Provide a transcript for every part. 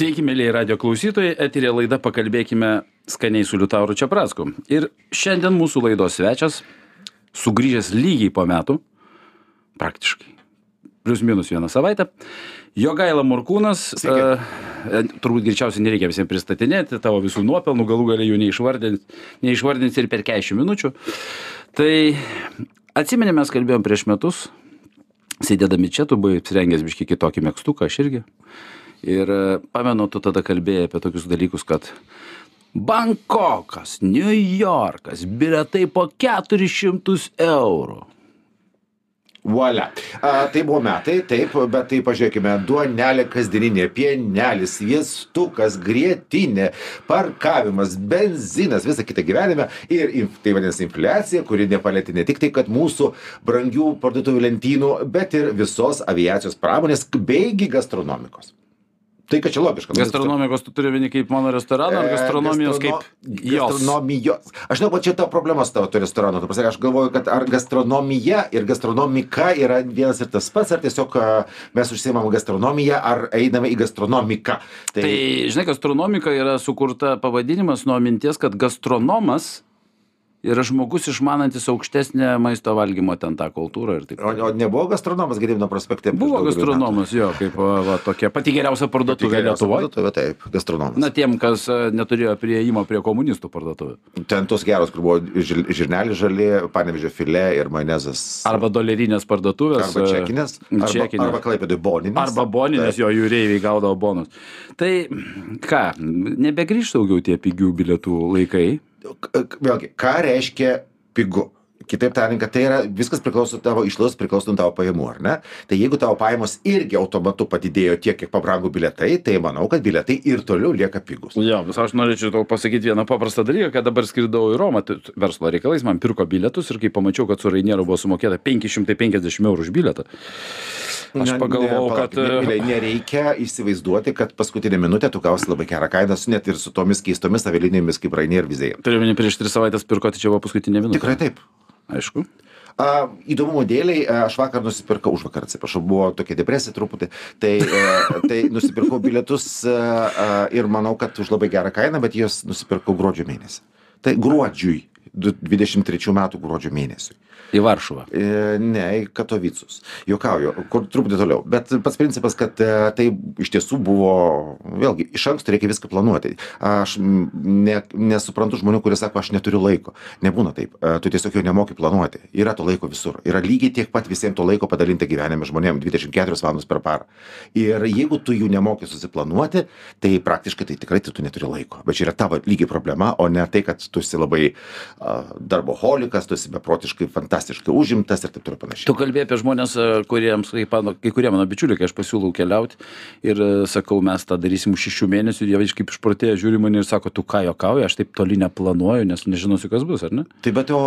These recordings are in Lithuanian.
Sveiki, mėlyje radio klausytojai, eterė laida pakalbėkime skaniai su Liutauru Čiaprasku. Ir šiandien mūsų laidos svečias, sugrįžęs lygiai po metų, praktiškai, plius minus vieną savaitę, Jogaila Murkūnas, uh, turbūt greičiausiai nereikia visiems pristatinėti, tavo visų nuopelnų, galų galę jų neišvardinti, neišvardinti ir per 40 minučių. Tai atsimenė, mes kalbėjom prieš metus, sėdėdami čia, tu buvai apsirengęs biški kitokį mėgstuką, aš irgi. Ir e, pamenu, tu tada kalbėjai apie tokius dalykus, kad Bankokas, New Yorkas, biletai po 400 eurų. Volia. A, tai buvo metai, taip, bet tai pažiūrėkime, duonelė kasdieninė, pienelis, sviestukas, grėtinė, parkavimas, benzinas, visa kita gyvenime ir tai vadinasi infliacija, kuri nepalėtė ne tik tai, kad mūsų brangių parduotuvių lentynų, bet ir visos aviacijos pramonės beigi gastronomikos. Tai kad čia logiška. Gastronomijos tu turi vieni kaip mano restoraną, ar E, gastronomijos gastrono- kaip jos? Gastronomijos. Aš žinau, kad čia ta problema su tavo to restoranu. Tu pasakai, aš galvoju, kad ar gastronomija ir gastronomika yra vienas ir tas pats, ar tiesiog a, mes užsiemam gastronomiją, ar einame į gastronomiką. Tai, Tai, žinai, gastronomika yra sukurta pavadinimas nuo minties, kad gastronomas yra žmogus išmanantis aukštesnę maisto valgymo ten tą kultūrą ir taip. o, o nebuvo gastronomas Gedimino prospekte? Buvo daugelį metų? gastronomas, jo, kaip va, tokia pati geriausia parduotuvė Lietuvoje. parduotuvė, Taip, gastronomas. Na, tiem, kas e, neturėjo prieimo prie komunistų parduotuvė. Ten tos geros, kur buvo žil- žirneliai žali, panevežė filė ir majonezas. Arba dolerinės parduotuvės. arba e, čekinės, arba, čekinės. arba klaipėdai boninės. Arba boninės, jo jūreiviai gaudavo bonus. Tai ką, nebegrįž daugiau tie pigių bilietų laikai. Vėlgi, ką reiškia pigu? Kitaip tariant, kad tai yra viskas priklauso tavo išlaidos, priklauso nuo tavo pajamų, ar ne? Tai jeigu tavo pajamos irgi automatu padidėjo tiek, kiek pabrango biletai, tai manau, kad biletai ir toliau lieka pigus. Jo, vis aš norėčiau tau pasakyti vieną paprastą dalyką, kad dabar skridau į Romą tai verslo reikalais, man pirko bilietus ir kai pamačiau, kad su Rainieru buvo sumokėta 550 eurų už bilietą. Aš pagalvojau, ne, kad... palaukit, ne- Emilija, Nereikia įsivaizduoti, kad paskutinę minutę tu gausi labai gerą kainą, net ir su tomis keistomis avialinėmis kaip Rainier ir Vizėja. Turiu minį prieš tris savaitės pirko, tai čia buvo paskutinė minutė. Tikrai taip. Aišku. A, įdomumo dėliai, a, aš vakar nusipirkau, už vakar atsiprašau, buvo tokia depresija truputį, tai, e, tai nusipirkau bilietus a, a, ir manau, kad už labai gerą kainą, bet juos nusipirkau gruodžio mėnesį. Tai gruodžiui, du- 23 metų gruodžio mėnesiui. Į Varšuvą. E, Ne, į Katovicus. Juokauju, kur truputį toliau. Bet pats principas, kad e, tai iš tiesų buvo, vėlgi, iš anksto reikia viską planuoti. Aš ne, nesuprantu žmonių, kurie sako, aš neturiu laiko. Nebūna taip. E, Tu tiesiog jau nemoki planuoti. Yra to laiko visur. Yra lygiai tiek pat visiems to laiko padalinti gyvenime žmonėms 24 valandas per parą. Ir jeigu tu jų nemoki susiplanuoti, tai praktiškai tai tikrai tu neturi laiko. Bet čia yra tavo lygiai problema, o ne tai, kad tu esi labai uh, darboholikas, tu esi beprotiškai fantastiškai užimtas ir taip toliau panašiai. Tu kalbėjai apie žmonės, e, kuriems, kai kurie mano bičiuliai, kai aš pasiūlau keliauti ir e, sakau, mes tą darysim už šešių mėnesių jie iš kaip išprotėję žiūri mane ir sako, tu ką jokauji, aš taip toli neplanuoju, nes nežinosiu, kas bus, ar ne? Tai bet o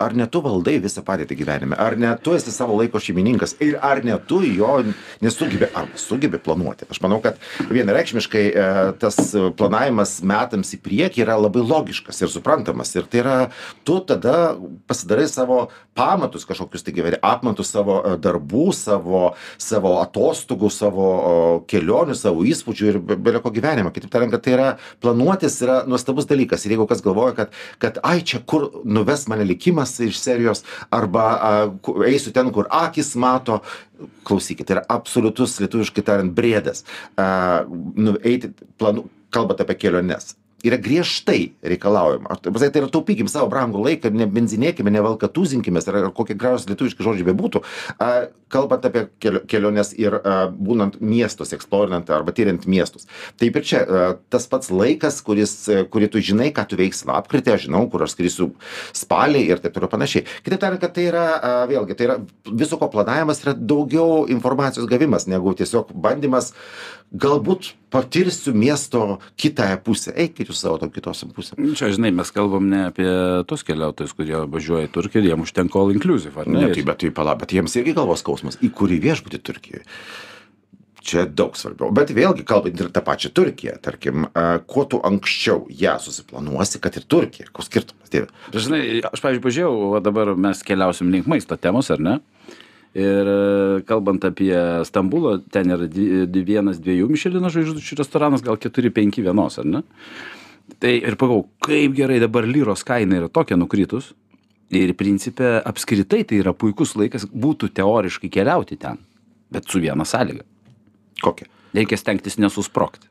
ar ne tu valdai visą padėtį gyvenime, ar ne tu esi savo laiko šeimininkas ir ar ne tu jo nesugebi arba sugebi planuoti. Aš manau, kad vienareikšmiškai e, tas planavimas metams į priekį yra labai logiškas ir suprantamas. Ir tai yra, tu tada pasidarai savo pamatus kažkokius tai gyvenime, apmatus savo e, darbų, savo, savo atostogų, savo kelionių, savo įspūdžių ir be- belio ko gyvenimo. Kitaip tariant, kad tai yra planuotis yra nuostabus dalykas. Ir jeigu kas galvoja, kad, kad ai čia kur nuves mane likimas iš serijos, arba a, eisiu ten, kur akis mato, klausykit, tai yra absoliutus lietuviškai tariant brėdas. A, nu, eiti, planu, kalbant apie keliones. Yra griežtai reikalaujama. Taip pasakyt, Tai yra taupykim savo brangų laiką, nebenzinėkime, nevalkatūzinkime, ar kokie gražus lietuviški žodžiai bebūtų. A, kalbant apie kelio- keliones ir a, būnant miestus, eksplorinant arba tyriant miestus. Taip ir čia a, tas pats laikas, kuris, kurį tu žinai, ką tu veiksi lapkritį, aš žinau, kur aš skrisiu spalį ir taip toliau panašiai. Kitaip tariant, kad tai yra, a, vėlgi, tai yra viso ko planavimas yra daugiau informacijos gavimas, negu tiesiog bandymas galbūt patirsiu miesto kitąją pusę. Eikit jūs savo tom kitosiam pusėm. Čia, žinai, mes kalbam ne apie tos keliautojus, kurie važiuoja į Turkiją ir jiems užtenka all inclusive, ar ne? Ne, tai bet tai pala, bet jiems irgi galvos skausmas. Į kurį viešbutį Turkijoje? Čia daug svarbiau. Bet vėlgi, kalbant ir tą pačią Turkiją, tarkim, kuo tu anksčiau ją susiplanuosi, kad ir Turkija, koks skirtumas, tėve? Žinai, aš, pavyzdžiui, pažiūrėjau, va dabar mes keliausim link maisto temos, ar ne? Ir e, kalbant apie Stambulą, ten yra di- vienas dviejų Mišelino žvaigždučių restoranas, gal keturi, penki vienos, ar ne? Tai ir pagalvojau, kaip gerai dabar lyros kaina yra tokia nukritus. Ir principė apskritai tai yra puikus laikas būtų teoriškai keliauti ten. Bet su viena sąlyga. Kokia? Reikia stengtis nesusprokti.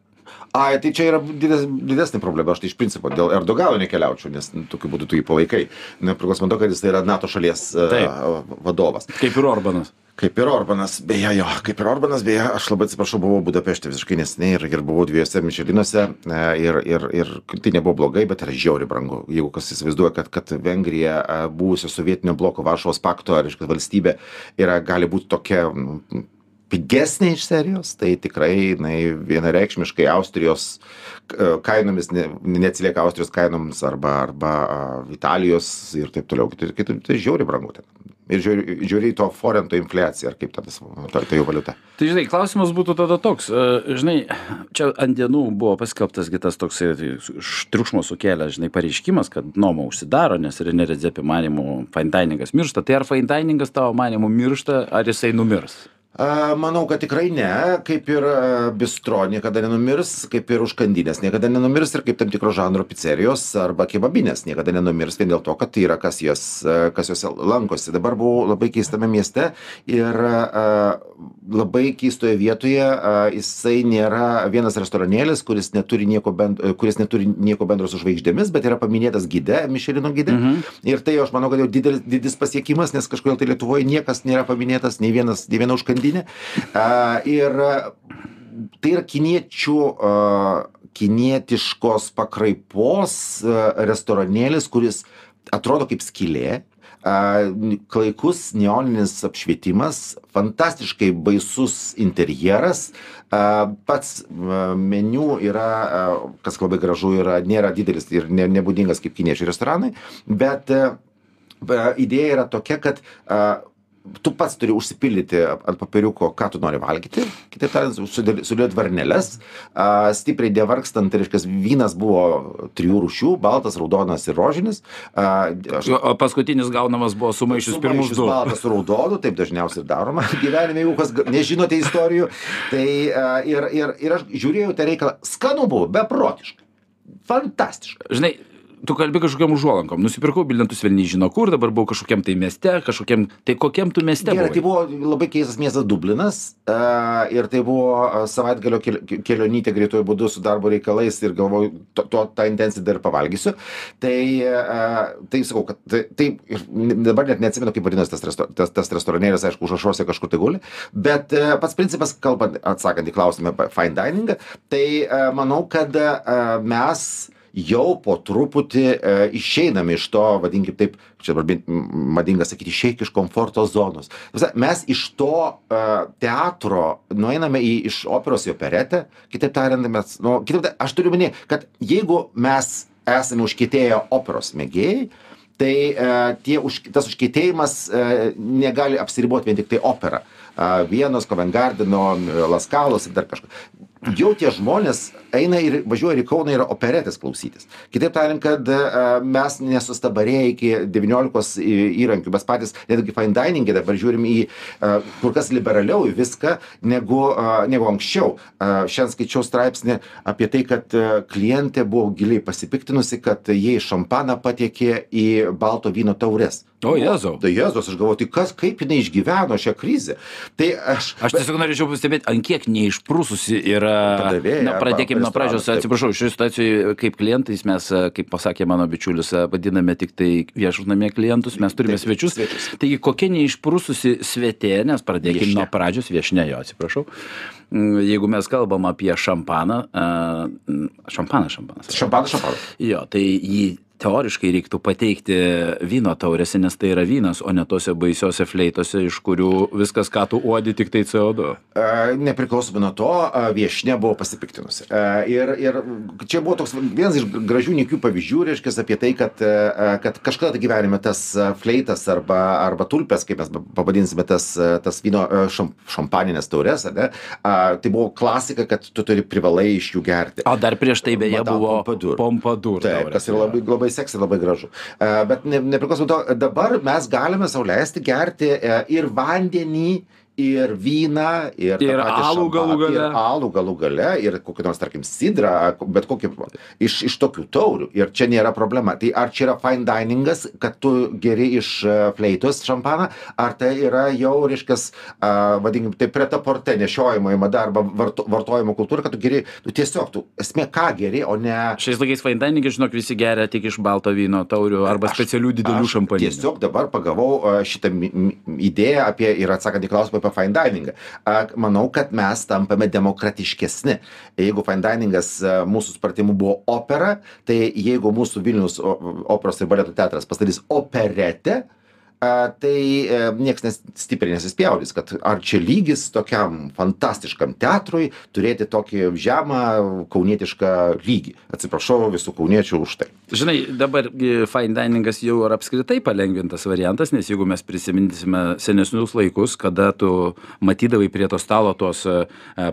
Ai, tai čia yra dides, didesnė problema. Aš tai iš principo dėl Erdogano nekeliaučiau, nes nu, tokiu būdu tu jį palaikai. Nepriklausomai nuo to, kad jis tai yra NATO šalies Taip. vadovas. Kaip ir Orbanas. Kaip ir Orbanas, beje, jo, kaip ir Orbanas, beje, aš labai atsiprašau, buvau Budapešte visiškai neseniai ir, ir buvau dviejose Mišelinuose e, ir, ir, ir tai nebuvo blogai, bet yra žiauri brangu. Jeigu kas įsivaizduoja, kad, kad Vengrija, e, buvusio sovietinio bloko Varšuvos pakto, reiškia valstybė, yra, gali būti tokia mm, pigesnė iš serijos, tai tikrai jinai vienareikšmiškai Austrijos kainomis ne, neatsilieka Austrijos kainoms arba, arba Italijos ir taip toliau. Tai, tai, tai žiauri brangu ten. Ir žiūri, žiūri to forento infliaciją, ar kaip tada ta, ta jų valiuta. Tai žinai, klausimas būtų tada toks. Žinai, čia ant dienų buvo paskelbtas kitas toks triukšmo sukėlęs, žinai, pareiškimas, kad nuoma užsidaro, nes Renė Redzepi manimų fine diningas miršta. Tai ar fine diningas tavo manimų miršta, ar jisai numirs? A, Manau, kad tikrai ne, kaip ir bistro niekada nenumirs, kaip ir užkandinės niekada nenumirs ir kaip tam tikro žanro pizzerijos arba kebabinės niekada nenumirs vien dėl to, kad yra kas jas, kas juose lankosi. Dabar buvau labai keistame mieste ir a, labai keistoje vietoje a, jisai nėra vienas restoranėlis, kuris neturi nieko, bend, kuris neturi nieko bendro su žvaigždėmis, bet yra paminėtas gide, Mišelino gide. Mhm. Ir tai aš manau, kad jau didelis, didis pasiekimas, nes kažkodėl tai Lietuvoje niekas nėra paminėtas, nei, vienas, nei viena užkandinė. A, ir tai yra kiniečių, kinietiškos pakraipos restoranėlis, kuris atrodo kaip skylė. Klaikus neoninis apšvietimas, fantastiškai baisus interjeras, pats meniu yra, kas labai gražu, yra, nėra didelis ir ne, nebūdingas kaip kiniečių restoranai, bet idėja yra tokia, kad tu pats turi užsipildyti ant popieriuko, ką tu nori valgyti, kitaip tariant, sudėli- sudėlioti varneles, a, stipriai devarkstant, tai reiškia, vynas buvo trijų rūšių - baltas, raudonas ir rožinis. A, aš- O paskutinis gaunamas buvo sumaišius pirmus Sumaišius du. baltas su raudonu, taip dažniausiai daroma gyvenime, jeigu kas nežinote istorijų. Tai a, ir, ir, ir aš žiūrėjau tą reikalą, skanu buvo, beprotiškai. Fantastiška. Žinai, tu kalbi kažkokiam užuolankom. Nusipirkau bilietus velniai žino kur, dabar buvau kažkokiam tai mieste, kažkokiam, tai kokiam tu mieste Gerai, tai buvai? buvo labai keistas miestas Dublinas a, ir tai buvo a, savaitgalio kel- kelionytė greituoju būdu su darbo reikalais ir galvoju, to, to tą intenciją dar pavalgysiu. Tai, a, tai sakau, kad tai, tai dabar net neatsimenu, kaip vadinasi tas, resto, tas, tas restoranėlis, aišku, užrašuose kažkur tai guli, bet a, pats principas, kalbant, atsakant į klausimą apie fine diningą, tai a, manau, kad a, mes jau po truputį e, išeiname iš to, vadinkim taip, čia dabar madinga sakyti, išeik iš komforto zonos. Visa- Mes iš to e, teatro nueiname į, iš operos į operetę, kitaip tariant, mes, nu, kitaip aš turiu minėti, kad jeigu mes esame užkėtėję operos mėgėjai, tai e, tie, už, tas užkėtėjimas e, negali apsiriboti vien tik tai opera. Vienos, Kovengardino, Laskalos ir dar kažką jau tie žmonės eina ir važiuoja ir į Kauną ir operetės klausytis. Kitaip tariant, kad e, mes nesustabarėję iki 19 į- įrankių, mes patys netgi fine diningė dabar žiūrim į e, kur kas liberaliau į viską negu, e, negu anksčiau. Šiandien skaičiau straipsnį apie tai, kad klientė buvo giliai pasipiktinusi, kad jie šampaną patiekė į balto vyno taures. O, Jėzau. Tai Jėzus, aš galvoju, tai kas, kaip jinai išgyveno šią krizę. Tai aš... Aš tiesiog norėčiau pastebėti, ant kiek neišprūsusi yra. Pardavėja Na, pradėkime nuo pradžios. Atsiprašau, šioje situacijoje kaip klientais mes, e, kaip pasakė mano bičiulis, e, vadiname tik tai viešutnamie klientus, mes turime Taip, svečius. svečius. Taigi, kokia neišprūsusi svetė, nes pradėkime nuo pradžios, viešne jo, atsiprašau. Mm, Jeigu mes kalbam apie šampaną, e, šampanas, šampanas. Šampanas, šampanas. Jo, tai jį teoriškai reiktų pateikti vyno taurėse, nes tai yra vynas, o ne tose baisiose fleitose, iš kurių viskas, ką tu uodi, tik tai CO2. E, Nepriklausomai nuo to, e, viešne buvo pasipiktinusi. E, Ir, ir čia buvo toks vienas iš gražių nikių pavyzdžių, reiškia, apie tai, kad, kad kažkada tai gyvenime tas fleitas arba, arba tulpės, kaip mes pavadinsime tas, tas vyno šam, šampaninės taurės, ar ne, a, tai buvo klasika, kad tu turi privalai iš jų gerti. O dar prieš tai beje Madame buvo. Pompadour. Taip, taurės, kas yra labai, labai labai seksi, labai gražu. E, bet ne, nepriklausomai to, dabar mes galime sauliaisti gerti e, ir vandenį, ir vyną, ir, Ir alų galų gale. Ir alų galų gale, ir kokį nors, tarkim, sidrą, bet kokį iš, iš tokių taurių. Ir čia nėra problema. Tai ar čia yra fine diningas, kad tu geri iš e, fleitos šampaną, ar tai yra jau, reiškia, vadinkim, tai pretaporte nešiojimo į madą arba varto, vartojimo kultūra, kad tu geri, tu tiesiog, tu esmė ką geri, o ne... Šiais laikais fainingai, žinok, visi geria tik iš balto vyno taurių arba specialių didelių Aš šampanų. Tiesiog dabar pagavau a, šitą idėją apie ir atsakant į klausimą apie fine diningą. Manau, kad mes tampame demokratiškesni. Jeigu fine diningas a, mūsų supratimu buvo opera, tai jeigu mūsų Vilnius operos ir baleto teatras pastatys operetę, a, tai e, nieks nes, stipriai nesispjaudys, kad ar čia lygis tokiam fantastiškam teatrui turėti tokį žemą kaunietišką lygį. Atsiprašau visų kauniečių už tai. Žinai, dabar gi fine diningas jau yra apskritai palengvintas variantas, nes jeigu mes prisiminsime senesnius laikus, kada tu matydavai prie to stalo tuos e,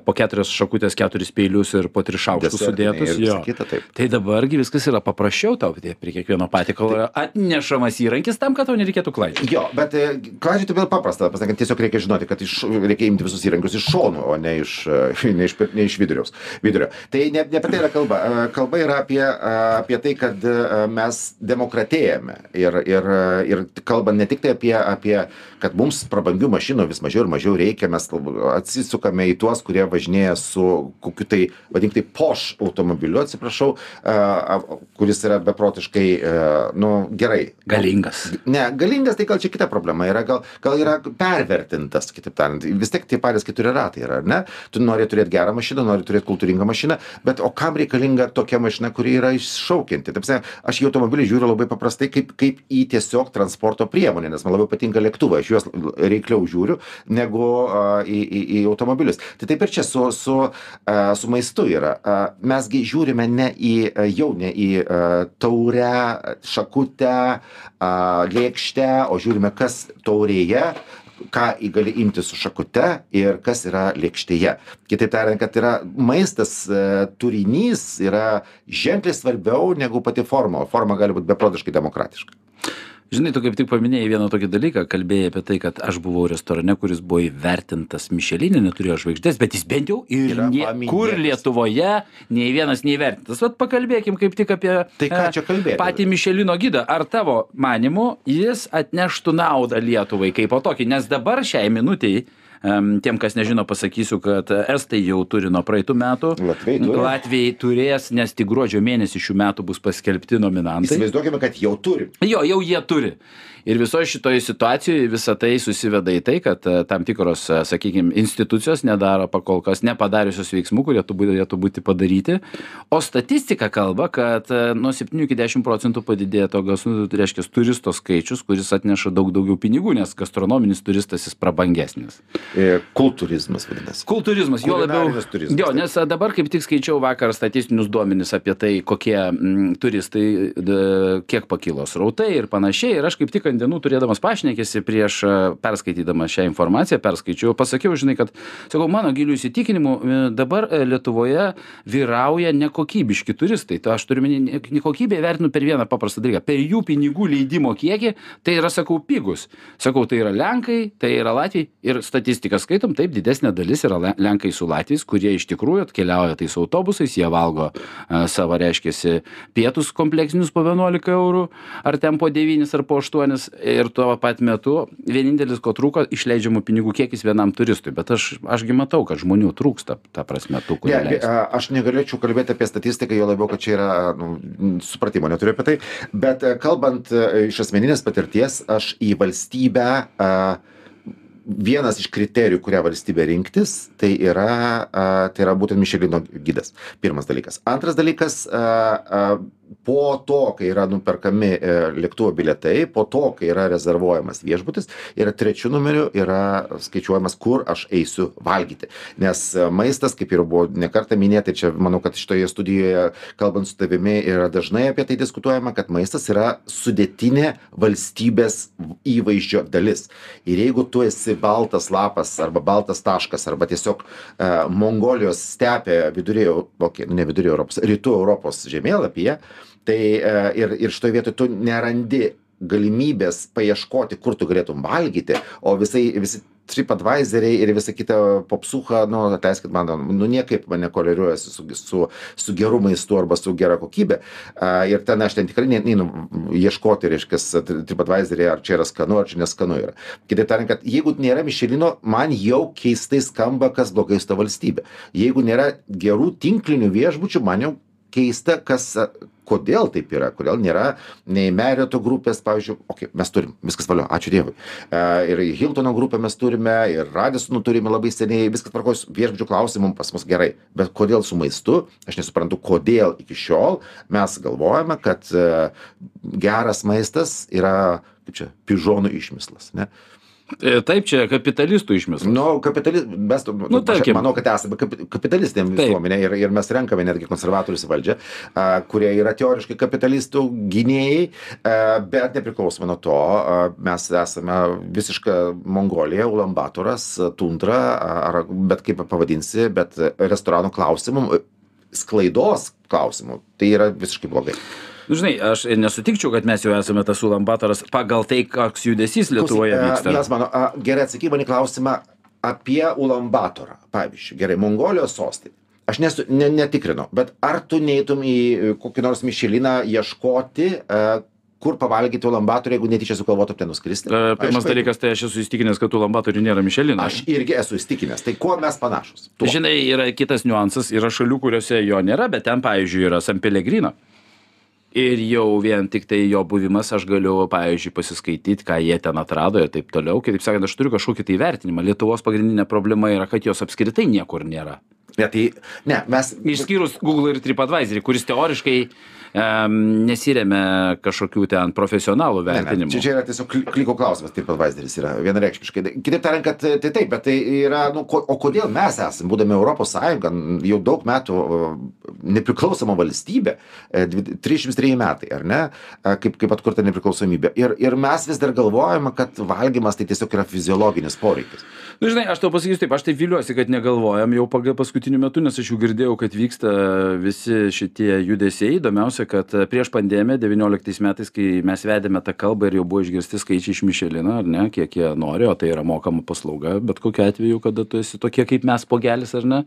po keturias šakutės, keturis peilius ir po tris šaukštus sudėtus, kita, taip. Tai dabargi viskas yra paprasčiau tau, tai prie kiekvieno patiekalo yra atnešamas įrankis tam, kad tau nereikėtų klaidžioti. Jo, bet e, klaidžioti vėl paprasta, pasakant, tiesiog reikia žinoti, kad iš, reikia imti visus įrankius iš šonų, o ne iš, e, ne iš, ne iš viduriaus, vidurio. Tai ne, ne apie tai yra kalba. E, Kalba yra apie, apie tai, kad mes demokratėjame. Ir, ir, ir kalbant ne tik tai apie, apie, kad mums prabangių mašinų vis mažiau ir mažiau reikia, mes atsisukame į tuos, kurie važinėja su kokiu tai, vadink tai, poš automobiliu, atsiprašau, kuris yra beprotiškai, nu, gerai. Galingas. Ne, galingas tai gal čia kita problema yra, gal, gal yra pervertintas, kitaip tariant. Vis tiek tie patys keturi ratai yra, ar ne? Tu nori turėti gerą mašiną, nori turėti kultūringą mašiną, bet o kam reikalinga tokia mašina, kuri yra iššaukianti? Taip, sakant, aš į automobilį žiūriu labai paprastai kaip, kaip į tiesiog transporto priemonę, nes man labai patinka lėktuvai, aš juos reikliau žiūriu negu a, į, į, į automobilius. Tai taip ir čia su, su, a, su maistu yra. A, mesgi žiūrime ne į, jau ne į a, taurę, šakutę, a, lėkštę, o žiūrime, kas taurėje ką gali imti su šakute ir kas yra lėkštėje. Kitaip tariant, kad yra maistas, e, turinys yra ženkliai svarbiau negu pati forma, o forma gali būti beprotiškai demokratiška. Žinai, tu kaip tik paminėjai vieną tokį dalyką, kalbėjai apie tai, kad aš buvau restorane, kuris buvo įvertintas Mišelinė, neturėjo žvaigždės, bet jis bent jau ir niekur. Lietuvoje nei vienas neįvertintas. Vat pakalbėkim kaip tik apie Tai ką e, čia kalbėti? patį Mišelino gydą. Ar tavo manimu jis atneštų naudą Lietuvai kaip po tokį? Nes dabar šiai minutiai em, Tiem, kas nežino, pasakysiu, kad Estai jau turi nuo praeitų metų. Latviai turi. Latvijai turės, nes tik gruodžio mėnesį šių metų bus paskelbti nominantai. Įsivaizduokime, kad jau turim. Jo, jau jie turi. Ir visoje šitoje situacijoje visa tai susiveda į tai, kad e, tam tikros, sakykime, institucijos nedaro pakol kas nepadariusios veiksmų, kurie tu- turėtų būti padaryti. O statistika kalba, kad e, nuo 7 iki 10 procentų padidėjo tokios, nu, tai reiškia, turisto skaičius, kuris atneša daug daugiau pinigų, nes gastronominis turistas jis prabangesnis. E, Kultūrizmas vadinasi. Kultūrizmas, jo labiau. Turizmas, Jo, nes dabar kaip tik skaičiau vakar statistinius duomenis apie tai, kokie mm, turistai, d, kiek pakilo srautai ir panašiai. Ir aš kaip tik ant dienų turėdamas pašnekėsi prieš a, perskaitydamas šią informaciją, perskaičiau, pasakiau, žinai, kad, sakau, mano gilių įsitikinimu, e, dabar e, Lietuvoje vyrauja nekokybiški turistai. Tai aš turiu minį, nekokybę vertinu per vieną paprastą dalyką. Per jų pinigų leidimo kiekį tai yra, sakau, pigus. Sakau, tai yra Lenkai, tai yra Latvijai ir statistiką skaitom, taip, didesnė dalis yra Le- Lenkai su Latviais, kurie iš tikrųjų atkeliauja tais autobusais, jie valgo a, savo, reiškia, pietus kompleksinius po 11 eurų, ar ten po 9 ar po 8 ir tuo pat metu vienintelis, ko trūko, išleidžiamų pinigų kiekis vienam turistui. Bet aš, ašgi matau, kad žmonių trūksta, ta prasme, tų, kurie Ne, aš negalėčiau kalbėti apie statistiką, jo labiau, kad čia yra, nu, supratimo neturiu apie tai, bet e, kalbant e, iš asmeninės patirties, aš į valstybę, a, vienas iš kriterijų, kurią valstybė rinktis, tai yra, a, tai yra būtent Mišelino gidas. Pirmas dalykas. Antras dalykas, a, a, po to, kai yra nuperkami e, lėktuvo bilietai, po to, kai yra rezervuojamas viešbutis, yra trečiu numeriu yra skaičiuojamas, kur aš eisiu valgyti. Nes e, maistas, kaip ir buvo nekartą minėta, čia manau, kad šitoje studijoje, kalbant su tavimi, yra dažnai apie tai diskutuojama, kad maistas yra sudėtinė valstybės įvaizdžio dalis. Ir jeigu tu esi baltas lapas arba baltas taškas arba tiesiog uh, Mongolijos stepė viduryje, okay, ne viduryje Europos, rytų Europos žemėlapyje, Tai e, ir, ir šitoje vietoje tu nerandi galimybės paieškoti, kur tu galėtum valgyti, o visai, visi TripAdvisoriai ir visa kita popsucha, nu, atleiskit man, nu, niekaip mane koreliuojasi su, su, su geru maistu arba su gera kokybė. Uh, ir ten aš ten tikrai neinu ieškoti, reiškia, TripAdvisoriai, ar čia yra skanu, ar čia neskanu yra. Kitaip tariant, kad jeigu nėra Mišelino, man jau keistai skamba, kas blogai su ta valstybė. Jeigu nėra gerų tinklinių viešbučių, man jau keista, kas, kodėl taip yra, kodėl nėra nei Merito grupės, pavyzdžiui, okay, mes turim, viskas valio, ačiū Dievui. E, ir Hiltono grupę mes turime, ir Radisonų turime labai seniai, viskas tvarkos, viešbučių klausimų pas mus gerai. Bet kodėl su maistu, aš nesuprantu, kodėl iki šiol mes galvojame, kad e, geras maistas yra, kaip čia, pižonų išmislas. Ne? E, taip, čia kapitalistų išmislas. Nu, kapitalis, mes, nu, nu, aš manau, kad esame kapitalistinė visuomenė ir, ir mes renkame netgi konservatorius valdžią, a, kurie yra teoriškai kapitalistų gynėjai, a, bet nepriklausomai nuo to, a, mes esame visiška Mongolija, Ulambatoras, Tundra, ar bet kaip pavadinsi, bet restoranų klausimų, sklaidos klausimų, tai yra visiškai blogai. Nu, žinai, aš nesutikčiau, kad mes jau esame tas ulambatoras pagal tai, koks judesys Lietuvoje vyksta. Mes mano, a, gerai atsakymą į klausimą apie ulambatorą. Pavyzdžiui, gerai, Mongolijos sostinė. Aš nesu, ne, netikrinau, bet ar tu neįtum į kokį nors Mišeliną ieškoti, uh, kur pavalgyti ulambatorių, jeigu netyčia sugalvotum ten nuskristi? Uh, pirmas aš, dalykas, tai aš esu įstikinęs, kad ulambatorių nėra Mišelino. Aš irgi esu įstikinęs. Tai kuo mes panašus? Tuo. Žinai, yra kitas niuansas, yra šalių, kuriuose jo nėra, bet ten, pavyzdžiui, yra San Pelegrino ir jau vien tiktai jo buvimas aš galiu pavyzdžiui pasiskaityt ką jie ten atrado ir taip toliau. Kitaip sakant aš turiu kažkokį tai vertinimą. Lietuvos pagrindinė problema yra kad jos apskritai niekur nėra. Ne tai ne mes išskyrus google ir tripadvisorį kuris teoriškai nesiremia kažkokių ten profesionalų vertinimų. Čia, čia yra tiesiog kliko klausimas, taip pat vaizderis yra vienareikšmiškai. Kitaip tariant, kad tai taip, bet tai yra, nu, ko, o kodėl mes esame, būdami Europos Sąjunga, jau daug metų nepriklausoma valstybė, 303 e, metai, ar ne, e, kaip, kaip atkurta nepriklausomybė. Ir, ir mes vis dar galvojame, kad valgymas tai tiesiog yra fiziologinis poreikis. Na, nu, žinai, aš tau pasakysiu taip, aš tai viliuosi, kad negalvojam jau paskutiniu metu, nes aš jau girdėjau, kad vyksta visi šitie judesiai. Įdomiausia, kad e, prieš pandemiją devynioliktais metais kai mes vedėme tą kalbą ir jau buvo išgirsti skaičiai iš mišelino ar ne kiek jie nori o tai yra mokama paslauga bet kokiu atveju kada tu esi tokie kaip mes pogelis ar ne?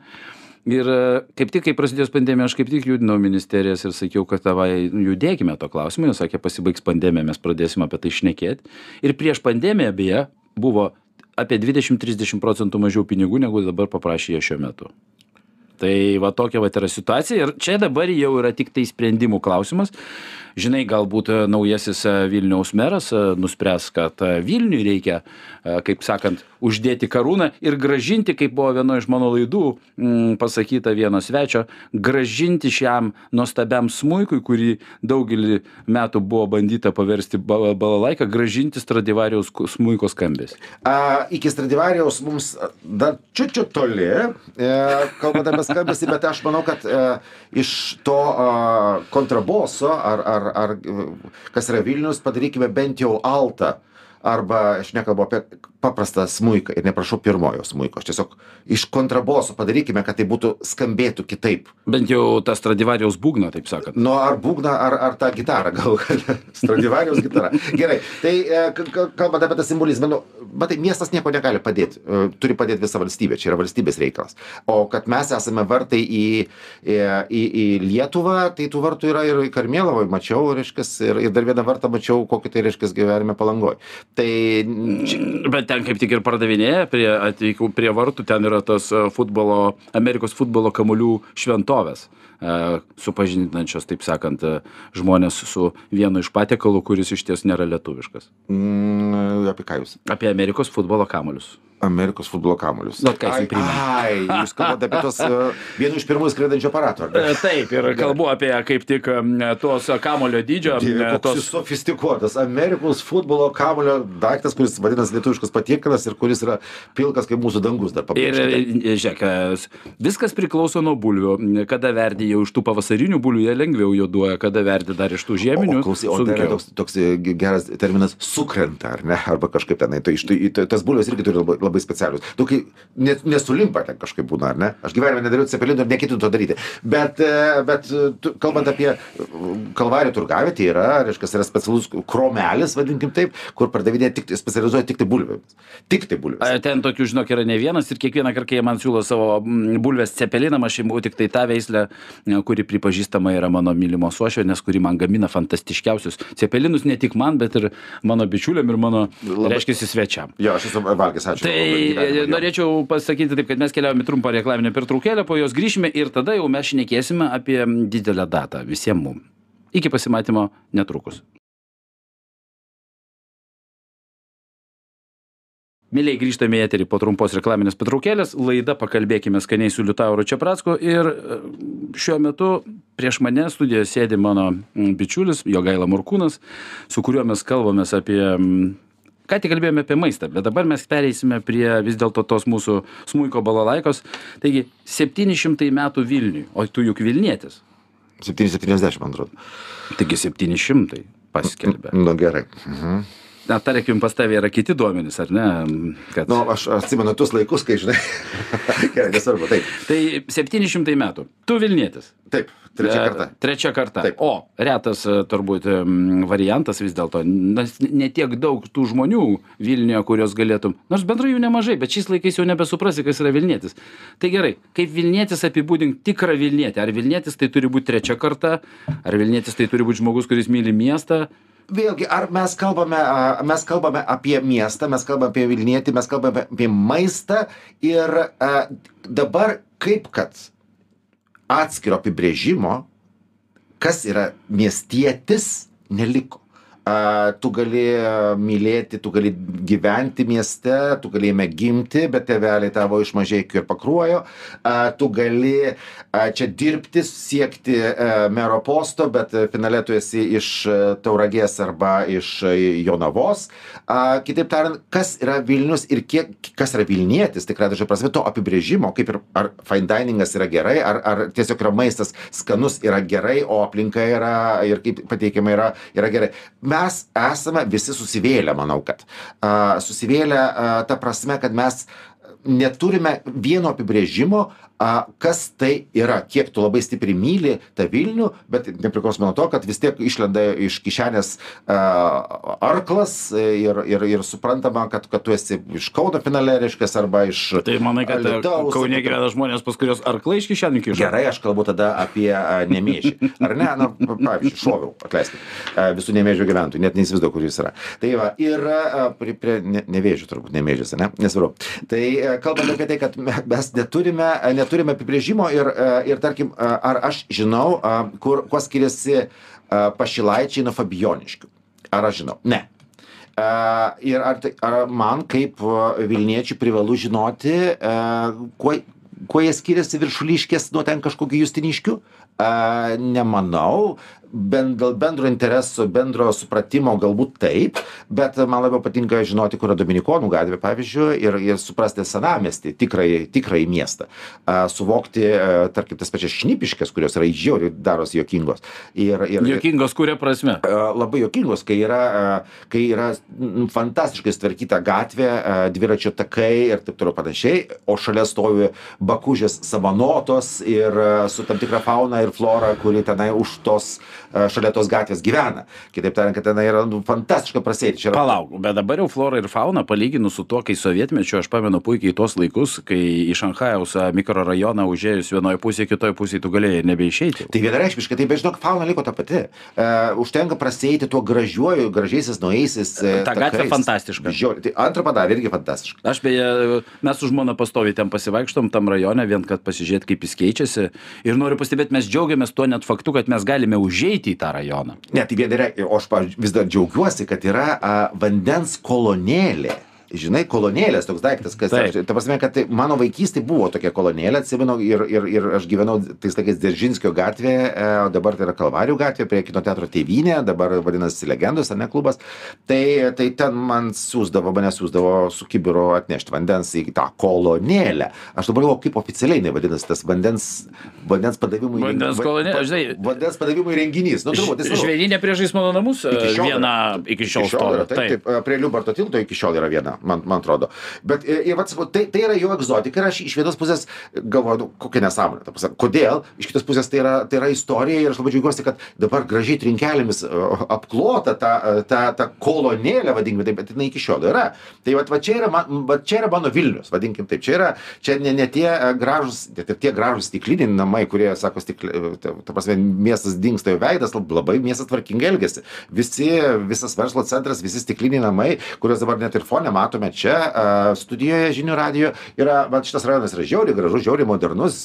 Ir e, kaip tik kai prasidėjus pandemijai aš kaip tik judinau ministerijas ir sakiau kad davai judėkime tuo klausimu jos sakė pasibaigs pandemija mes pradėsim apie tai šnekėt. Ir prieš pandemiją beje buvo apie dvidešim trisdešim procentų mažiau pinigų negu dabar paprašė jie šiuo metu tai va tokia vat yra situacija ir čia dabar jau yra tiktai sprendimų klausimas žinai galbūt e, naujasis e, vilniaus meras e, nuspręs kad vilniui reikia kaip sakant uždėti karūną ir grąžinti kaip buvo vienoj iš mano laidų mm, pasakyta vieno svečio grąžinti šiam nuostabiam smuikui kurį daugelį metų buvo bandyta paversti ba balalaika grąžinti stradivarijaus smuiko skambesį a iki stradivarijaus mums dar čiut toli e, kalbant apie skambesį bet aš manau kad e, iš to a, kontraboso ar ar ar kas yra vilnius padarykime bent jau altą arba aš nekalbu apie paprastą smuiką ir neprašau pirmojo smuiko. Aš tiesiog iš kontraboso padarykime kad tai būtų skambėtų kitaip. Bent jau tą stradivarijaus būgną taip sakant. Nu ar būgną ar ar tą gitarą gale stradivarijaus gitara. Gerai tai e, kalbant apie tą simbolizmą nu matai miestas nieko negali padėt e, turi padėt visa valstybė čia yra valstybės reikalas. O kad mes esame vartai į į į į lietuvą tai tų vartų yra ir karmėlavoj mačiau reiškias ir ir dar vieną vartą mačiau kokį tai reiškias gyvenime palangoj tai bet ten kaip tik ir pardavinėja prie atvykau prie vartų ten yra tos e, futbolo amerikos futbolo kamuolių šventovės e, supažindinančios taip sakant e, žmones su vienu iš patiekalų kuris išties nėra lietuviškas. Mm, apie ką jūs? Apie amerikos futbolo kamuolius Amerikos futbolo kamuolius. Nu, ką jis primena? Ai, jūs kalbate apie tos uh, vienu iš pirmųjų skraidančių aparatų. E, taip, ir kalbu apie kaip tik tos kamulio dydžio. Tos sofistikuotas Amerikos futbolo kamulio daiktas, kuris vadinasi lietuviškas patiekalas ir kuris yra pilkas kaip mūsų dangus dar paprastai. Ir, e, žiūrėk, viskas priklauso nuo bulvių. Kada verdi jau iš tų pavasarinių bulvių, jie lengviau juoduoja, kada verdi dar iš tų žieminių. O, klausy, o tai yra toks, toks geras terminas sukrenta, ar ne? Arba kažkaip tenai. Tai, tai, tas bulvės irgi turi labai labai specialius. Nu, kai net, nesulimpa ten kažkaip būna, ar ne? Aš gyvenime nedariau cepelinų ir neketinu to daryti. Bet, e, bet e, tu, kalbant apie kalvarijų turgavietį, yra, reiškia, yra specialus kromelis, vadinkim taip, kur pardavinėja tik, specializuoja tik tai bulvėmis. Tik tai bulvės. Ten tokių, žinok, yra ne vienas ir kiekvieną kartą, kai jie man siūlo savo mm, bulvės cepeliną, aš imu tik tai tą veislę, kuri pripažįstama yra mano mylimos ošionės, kuri man gamina fantastiškiausius cepelinus ne tik man, bet ir mano bičiuliam ir mano, Labai... reiškia, svečiam. Jo, aš esu valgęs, ačiū. Tai norėčiau pasakyti taip, kad mes keliaujame trumpą reklaminę pertraukėlę, po jos grįšime ir tada jau mes šnekėsime apie didelę datą visiems mums. Iki pasimatymo netrukus. Mėlyje grįžtame į eterį po trumpos reklaminės patraukėlės. Laida pakalbėkime skaniai su Liutauru Čiapracku. Ir e, šiuo metu prieš mane studijoje sėdi mano bičiulis Jogaila Murkūnas, su kuriuo mes kalbamės apie... Ką tik kalbėjome apie maistą, bet dabar mes pereisime prie vis dėlto tos mūsų smūko balalaikos. Taigi, 700 metų Vilniui, o tu juk Vilnietis. 770, man atrodo. Taigi 700 paskelbė. Na nu, gerai. Mhm na tarkim pas tave yra kiti duomenys ar ne kad nu aš atsimenu tuos laikus kai žinai gerai nesvarbu taip. Tai septyni šimtai metų. Tu vilnietis. Taip trečia karta. trečia karta. O retas e, turbūt variantas vis dėlto nes ne tiek daug tų žmonių vilniuje kuriuos galėtum nors bendrai jų nemažai bet šiais laikais jau nebesuprasi kas yra vilnietis. Tai gerai kaip vilnietis apibūdink tikrą vilnietį? Ar vilnietis tai turi būt trečia karta? Ar vilnietis tai turi būt žmogus kuris myli miestą vėlgi ar mes kalbame mes kalbame apie miestą mes kalbam apie vilnietį mes kalbame apie maistą ir dabar kaip kad atskiro apibrėžimo kas yra miestietis neliko a, tu gali mylėti, tu gali gyventi mieste, tu gali jame gimti, bet tėveliai tavo iš mažiekių ir pakruojo, a, tu gali a, čia dirbti, siekti a, mero posto, bet finale tu esi iš Tauragės arba iš Jonavos. A, kitaip tariant, kas yra Vilnius ir kiek, kas yra Vilnietis, tikrai dažnai prasme to apibrėžimo, kaip ir ar fine diningas yra gerai, ar, ar tiesiog yra maistas skanus yra gerai, o aplinka yra ir kaip pateikiama yra, yra gerai. Mes mes esame visi susivėlę, manau, kad. Susivėlę ta prasme, kad mes neturime vieno apibrėžimo, a kas tai yra? Kiek tu labai stipriai myli tą vilnių bet nepriklausomai nuo to kad vis tiek išlenda iš kišenės a arklas ir ir ir suprantama kad kad tu esi iš kauno finale reiškias arba iš tai manai kad kaune gyvena žmonės pas kuriuos arklai iš kišenių kiša? Gerai aš kalbu tada apie nemėžį. Ar ne? Na pavyzdžiui šoviau atleiskit. Visų nemėžio gyventojų net neįsivaizduoju kur jis yra. Tai va ir prie prie ne nevėžio turbūt nemėžis ane? Nesvarbu. Tai kalbant apie tai kad mes neturime net neturime apibrėžimo ir, e, ir tarkim, e, ar aš žinau, kur, kuo skiriasi e, pašilaičiai nuo fabioniškių. Ar aš žinau? Ne. Ir ar, tai, ar man kaip Vilniečiui privalu žinoti, kuo, kuo jie skiriasi viršuliškės nuo ten kažkokių justiniškių? Nemanau, ben dėl bendro intereso bendro supratimo galbūt taip bet man labiau patinka žinoti kur yra dominikonų gatvė pavyzdžiui ir ir suprasti senamiestį tikrąjį tikrąjį miestą. A suvokti tarkim tas pačias šnipiškes kurios yra žiauriai darosi juokingos. Ir ir juokingos kuria prasme? Labai juokingos kai yra kai yra fantastiškai sutvarkyta gatvė dviračių takai ir taip toliau panašiai o šalia stovi bakūžės samanotos ir su tam tikra fauna ir flora kuri tenai už tos šalia tos gatvės gyvena. Kitaip tariant, kad tenai yra nu, fantastiška prasėti. Yra... Palauk, bet dabar jau flora ir fauna, palyginus su tuo, kai sovietmečiu, aš pamenu puikiai tos laikus, kai iš Šanhajaus mikrorajoną užėjus vienoje pusėje, kitoje pusėje tu galėjai nebeišeiti. Tai vienareiškiškai, tai bežinok, fauna liko ta pati. Uh, užtenka prasėti tuo gražiuoju, gražiaisiais naujaisiais. Uh, ta gatvė fantastiška. Žiūrėjau, tai antrą padarė irgi fantastiška. Aš beje, mes su žmona pastoviai ten pasivaikštom tam rajone, vien kad pasižiūrėti, kaip jis keičiasi. Ir noriu pastebėti, mes džiaugiamės tuo net faktu, kad mes galime užeiti ateiti į tą rajoną. Ne, tai vienareikšmiai, o aš pavyzdžiui, vis dar džiaugiuosi, kad yra vandens kolonėlė žinai kolonėlės toks daiktas kas aš ta prasme kad tai mano vaikystėj buvo tokia kolonėlė atsimenu ir ir ir aš gyvenau tais laikais dzeržinskio gatvėje e, o dabar tai yra kalvarijų gatvė prie kino teatro tėvynė dabar vadinasi legendos ane klubas. Tai tai ten man siųsdavo mane siųsdavo su kibiru atnešt vandens į tą kolonėlę. Aš dabar galvoju kaip oficialiai jinai vadinasi tas vandens vandens padavimų vandens kolonėlė žinai vandens padavimų įrenginys. Nu turbūt tai žvėryne priešais mano namus viena iki šiol stovi. taip taip. prie liubarto tilto iki šiol yra viena man, man atrodo. Bet ir, ir vat, tai, tai yra jo egzotika ir aš iš vienos pusės galvoju, nu, kokia nesąmonė. ta prasme, Kodėl? Iš kitos pusės tai yra, tai yra istorija ir aš labai džiaugiuosi, kad dabar gražiai trinkelėmis e, apklota ta, e, ta, ta kolonėlė, vadinkime taip, bet jinai iki šiol yra. Tai vat, va, čia, yra, man- va, čia yra mano Vilnius, vadinkim taip. Čia, yra, čia ne, ne tie e, gražus, net ir tie gražus stikliniai namai, kurie, sako, stikli, ta, ta prasme, miestas dinksta jo veidas, labai miestas tvarkingai elgesi. Visi, visas verslo centras, visi stikliniai namai, kuriuos dabar net ir fone matome čia a, studijoje žinių radio, yra, va, šitas rajonas yra žiauriai gražus, žiauriai modernus,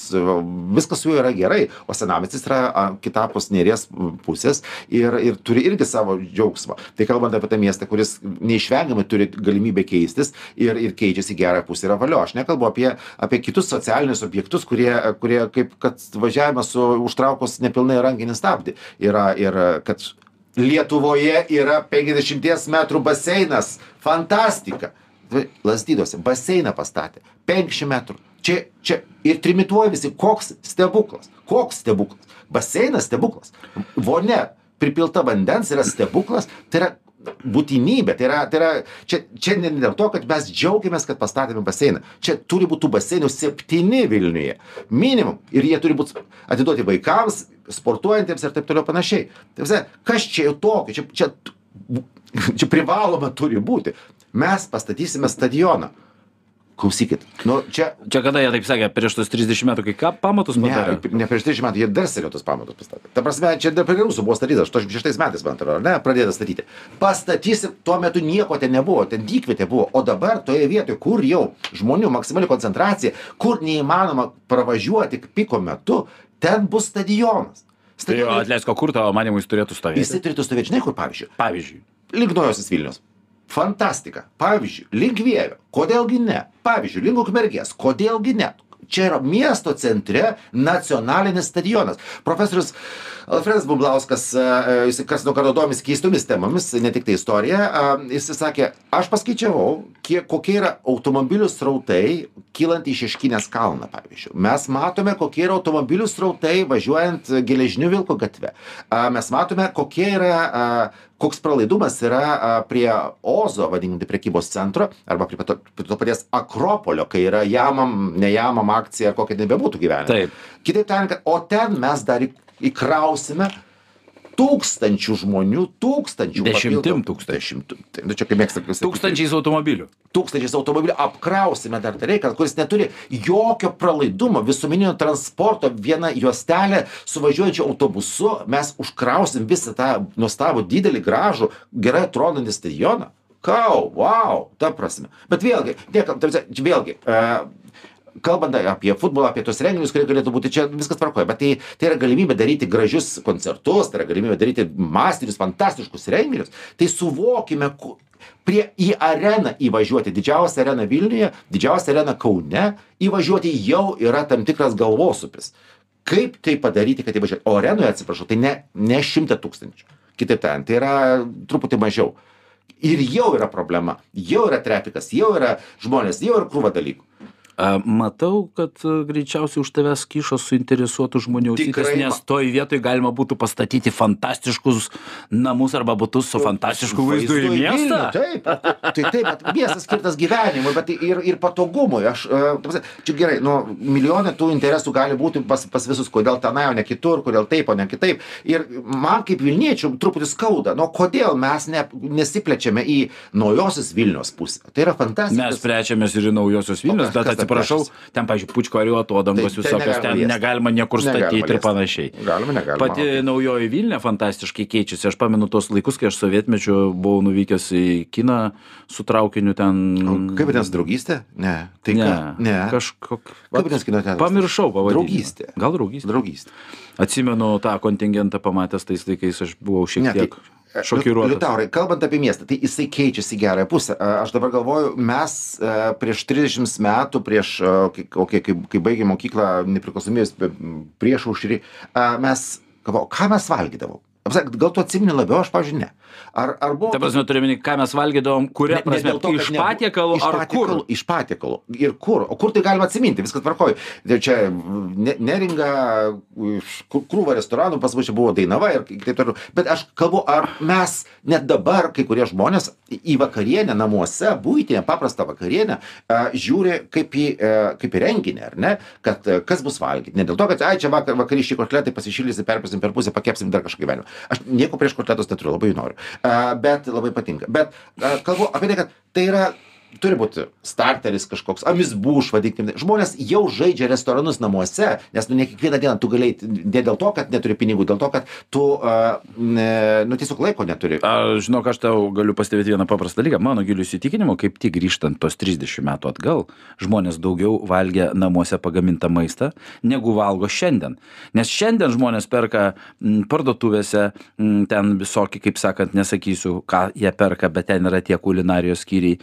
viskas su juo yra gerai, o senamiestis yra kitapus neries pusės ir, ir turi irgi savo džiaugsmą. Tai kalbant apie tą miestą, kuris neišvengiamai turi galimybę keistis ir, ir keičiasi į gerą pusę yra valio. Aš nekalbu apie, apie kitus socialinius objektus, kurie, kurie kaip kad važiavimas su užtraukus nepilnai rankinį stabdį. Yra ir kad Lietuvoje yra 50 metrų baseinas. Fantastika. Lasdydose baseiną pastatė. 50 metrų. Čia, čia ir trimituoja visi, koks stebuklas. Koks stebuklas. Baseinas stebuklas. Vonia pripilta vandens yra stebuklas. Tai yra būtinybė. Tai yra, tai yra čia, čia ne dėl to, kad mes džiaugiamės, kad pastatėme baseiną. Čia turi būti baseinų septyni Vilniuje. Minimum. Ir jie turi būti atiduoti vaikams, sportuojantiems ir taip toliau panašiai. Tai visai, kas čia jau tokio? Čia, čia, čia privaloma turi būti. Mes pastatysime stadioną. Klausykit, nu čia Čia kada jie taip sakė, prieš tus 30 metų, kai ką pamatus padarė? Ne, ne prieš 30 metų, jie dar seniau tos pamatus pastatė. Ta prasme, čia dar prie rusų buvo statytas, 86 metais, man atrodo, ar ne, pradėta statyti. Pastatysim, tuo metu nieko ten nebuvo, ten dykvietė buvo, o dabar toje vietoje, kur jau žmonių maksimali koncentracija, kur neįmanoma pravažiuoti piko metu, ten bus stadionas. Tai jo, atleisk, kur tavo manimui jis turėtų stovėti? Jisai turėtų stovėti, žinai, kur pavyzdžiui, Pavyzdžiui. link Naujosios Vilnius. Fantastika. Pavyzdžiui, link Vievio. Kodėlgi ne? Pavyzdžiui, link Ukmergės. Kodėlgi ne? Čia yra miesto centre nacionalinis stadionas. Profesorius Alfredas Bumblauskas, e, jis kas nuo karto domis keistomis temomis, ne tik tai istorija, jis sakė, aš paskaičiavau, kiek, kokie yra automobilių srautai kylant į Šeškinės kalną, pavyzdžiui. Mes matome, kokie yra automobilių srautai važiuojant geležinių Vilko gatve. Mes matome, kokie yra koks pralaidumas yra prie Ozo, vadinkime, prekybos centro, arba prie to, prie to paties Akropolio, kai yra jamam, nejamam akcija, kokia nebebūtų gyvenime. Taip. Kitaip tariant, o ten mes dar įkrausime tūkstančių žmonių, tūkstančių. Dešimtim tūkstančių. Tai, nu, čia kaip mėgsta sakyti. Tūkstančiais automobilių. Tūkstančiais automobilių apkrausime dar tą reikalą, kuris neturi jokio pralaidumo, visuomeninio transporto, viena juostelė su važiuojančiu autobusu, mes užkrausim visą tą nuostabų, didelį, gražų, gerai atrodantį stadioną. Kau, wow, ta prasme. Bet vėlgi, čia vėlgi, uh, kalbant apie futbolą, apie tos renginius, kurie galėtų būti čia, viskas tvarkoja, bet tai, tai yra galimybė daryti gražius koncertus, tai yra galimybė daryti mastinius, fantastiškus renginius. Tai suvokime, prie į areną įvažiuoti, didžiausią areną Vilniuje, didžiausią areną Kaune, įvažiuoti jau yra tam tikras galvosupis. Kaip tai padaryti, kad įvažiuoti? O arenoje, atsiprašau, tai ne, ne šimta tūkstančių. Kitaip tariant, tai yra truputį mažiau. Ir jau yra problema, jau yra trafikas, jau yra žmonės, jau yra krūva dalykų. A, Matau, kad e, greičiausiai už tavęs kyšo suinteresuotų žmonių ausytės, nes toj vietoj galima būtų pastatyti fantastiškus namus arba būtus su fantastišku vaizdu į miestą. Taip, tai taip, bet miestas skirtas gyvenimui, bet ir, ir patogumui. Aš, e, ta prasme, čia gerai, nu, milijonai tų interesų gali būti pas, pas visus, kodėl tenai, o ne kitur, kodėl taip, o ne kitaip. Ir man kaip Vilniečių truputį skauda, nu, kodėl mes ne, nesiplečiame į naujosios Vilnius pusę. Tai yra fantastika. Mes plečiamės ir į naujosios Vilnius, kas- bet atsiprašau, ten, pažiūrėjau, pučko ar jo atodangos Tai- visokios, negalima ten negalima niekur Negalima statyti ir liest. panašiai. Galima, negalima. Pati naujoji Vilnius fantastiškai keičiasi. Aš pamenu tos laikus, kai aš sovietmečiu buvau nuvykęs į kiną su traukiniu ten. O Kaip vadinasi draugystė? Ne. Tai ne, ką? ne. Kažkok. Kaip vadinasi kino teatras? Pamiršau pavadinimą. Draugystė. Gal draugystė. Draugystė. Atsimenu tą kontingentą pamatęs tais laikais, aš buvau šiek Ne, tai- tiek šokiruotas. Liutaurai, kalbant apie miestą, tai jisai keičiasi gerąją pusę. Aš dabar galvoju, mes prieš 30 metų, prieš, okay, kai, kai baigėme mokyklą nepriklausomybės prieš užrį, mes galvojom, ką mes valgydavom. Apsak, gal tu atsimeni labiau, aš, pavyzdžiui, ne. Ar, ar buvo... Ta prasme, minėti, ką mes valgydavom, kuria Ne- ne prasme, dėl to, iš patiekalų iš ar kur? Iš patiekalų. Ir kur? O kur tai galima atsiminti? Viskas tvarkoju. Čia ne- neringa, krūva restoranų, pas mus čia buvo Dainava ir taip toliau. Bet aš kalbu, ar mes net dabar, kai kurie žmonės, į vakarienę namuose, būtinę, paprastą vakarienę, žiūri kaip į, e, kaip į renginį, ar ne? Kad e, kas bus valgyti. Ne dėl to, kad, ai, čia vakar, vakariški kotletai pasišildysi, perpasim per pusę, pakepsim dar kažką gyvenimą. Aš nieko prieš kotletus neturiu, labai noriu. Bet labai patinka. Bet kalbu apie tai, kad tai yra turi būti starteris kažkoks, amizbuš, vadinkim. Žmonės jau žaidžia restoranus namuose, nes nu ne kiekvieną dieną tu galėjai, ne dėl to, kad neturi pinigų, dėl to, kad tu, uh, ne, nu tiesiog laiko neturi. Aš žinau, aš tau galiu pastebėti vieną paprastą dalyką. Mano giliu įsitikinimu, kaip tik grįžtant tos 30 metų atgal, žmonės daugiau valgia namuose pagamintą maistą, negu valgo šiandien. Nes šiandien žmonės perka m, parduotuvėse, m, ten visokie, kaip sakant, nesakysiu, ką jie perka, bet ten yra tie kulinarijos skyriai.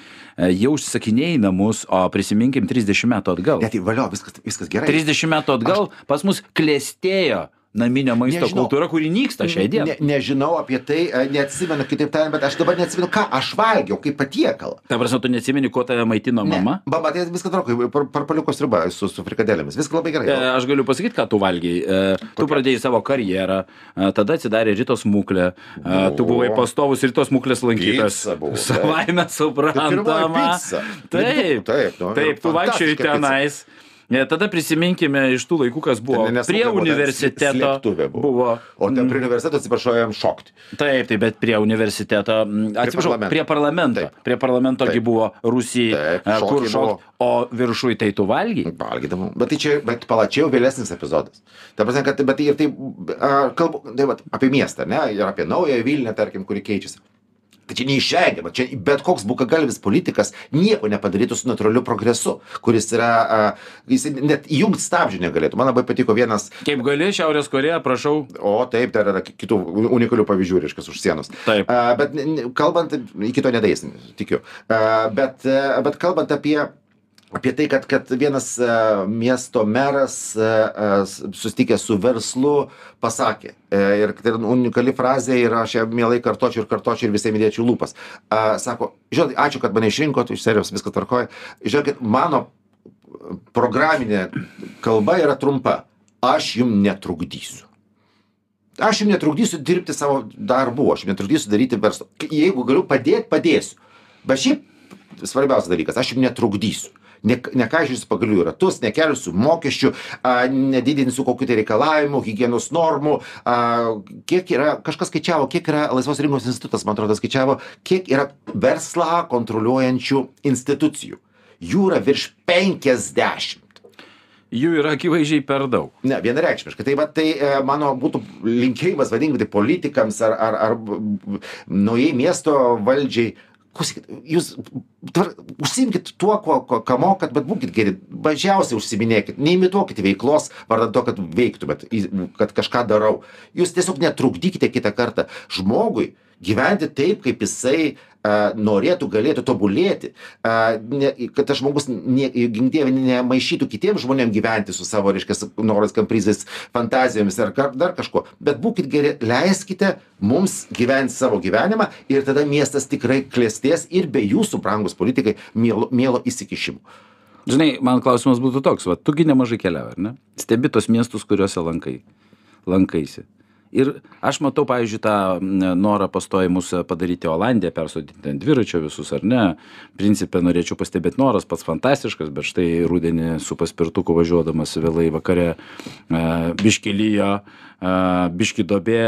Jie užsakinėja į namus, o prisiminkim 30 metų atgal. Net į valio, viskas, viskas gerai. 30 metų atgal pas mus klėstėjo naminio maisto Nežinau. kultūra, kuri nyksta šiai dienai. Ne, nežinau apie tai, e, neatsimenu, kitaip tariant, bet aš dabar neatsimenu, ką aš valgiau, kaip patiekalą. Ta prasme, tu neatsimeni, kuo tave maitino mama? Ne. Baba, tai viskas tvarkoja, par, parpaliukos riba su, su frikadėlėmis, viskas labai gerai. E, Aš galiu pasakyti, ką tu valgiai. E, Tu pradėjai savo karjerą, e, tada atsidarė rytos mūklė, e, tu buvai pastovus rytos mūklės lankytas. Taip. Savaime suprantama. pica. Taip, Taip, nu, taip, tu vaikščiai fantastiška pica. Tenais. E, Tada prisiminkime iš tų laikų, kas buvo Ten, prie buvo ten universiteto. slėptuvė buvo. O ten prie universiteto, atsiprašau, jam šokti. Taip, taip, bet prie universiteto, mm, atsiprašau, prie parlamento. Taip. Prie parlamento Taip. buvo Rusija, Taip, e, kur šokiai šokt, o viršui tai tu valgy. Valgydavau. Bet tai čia, bet palačiau vėlesnis epizodas. Ta prasme, kad, bet tai ir tai, kalbu, tai vat, apie miestą, ne, ir apie naują Vilnių, tarkim, kuri keičiasi. Tai čia neišvengiama, čia bet koks bukagalvis politikas nieko nepadarytų su natūraliu progresu, kuris yra, a, jis net įjungti stabdžių negalėtų. Man labai patiko vienas, Kaip gali, Šiaurės Koreja, prašau. o taip, dar yra kitų unikalių pavyzdžių, reiškia, už sienos. Taip. A, bet kalbant, iki to nedaisim, tikiu. A, bet, a, bet kalbant apie apie tai, kad, kad vienas a, miesto meras a, s- susitikęs su verslu pasakė. E, Ir tai yra unikali frazė ir aš ją mielai kartočiau ir kartočiau ir visiems įdėčiau lūpas. A, Sako, žinot, ačiū, kad mane išrinkot, iš serijos viskas tvarkoja. Žinokit, mano programinė kalba yra trumpa. Aš jum netrukdysiu. Aš jums netrukdysiu dirbti savo darbų, aš jums netrukdysiu daryti verslo. Jeigu galiu padėti, padėsiu. Bet šiaip svarbiausias dalykas, aš jums netrukdysiu. Ne, nekaišysiu pagalių į ratus, nekelsiu mokesčių, a, nedidinsiu kokių tai reikalavimų, hygienos normų. A, kiek yra, kažkas skaičiavo, kiek yra Laisvos rinkos institutas, man atrodo, skaičiavo, kiek yra verslą kontroliuojančių institucijų. Jų yra virš 50. Jų yra akivaizdžiai per daug. Ne, vienareikšmiškai. Tai, va, tai e, mano būtų linkėjimas, vadinkime, tai politikams ar, ar, ar naujai miesto valdžiai. Klausykit, jūs tvar, užsimkit tuo, ko, ko, ką mokat, bet būkit geri, mažiausiai užsiminėkit, neimituokit veiklos, vardan to, kad veiktumėt, kad kažką darau. Jūs tiesiog netrukdykite kitą kartą. Žmogui gyventi taip, kaip jisai a, norėtų, galėtų tobulėti, a, ne, kad tas žmogus, dieve, nemaišytų kitiems žmonėms gyventi su savo, reiškia, norais, kamprizais, fantazijomis ar dar kažko. Bet būkit geri, leiskite mums gyventi savo gyvenimą ir tada miestas tikrai klėsties ir be jūsų, brangus politikai, mielo, mielo įsikišimų. Žinai, man klausimas būtų toks, va, tugi nemažai keliauji, ar ne? Stebi tos miestus, kuriuose lankai, lankaisi. Ir aš matau, pavyzdžiui, tą norą pastojimus padaryti Olandiją, persodinti ant dviračio visus, ar ne. Principė norėčiau pastebėti noras pats fantastiškas, bet štai rudenį su paspirtuku važiuodamas vėlai vakare, e, biški lyjo, e, biški dobė,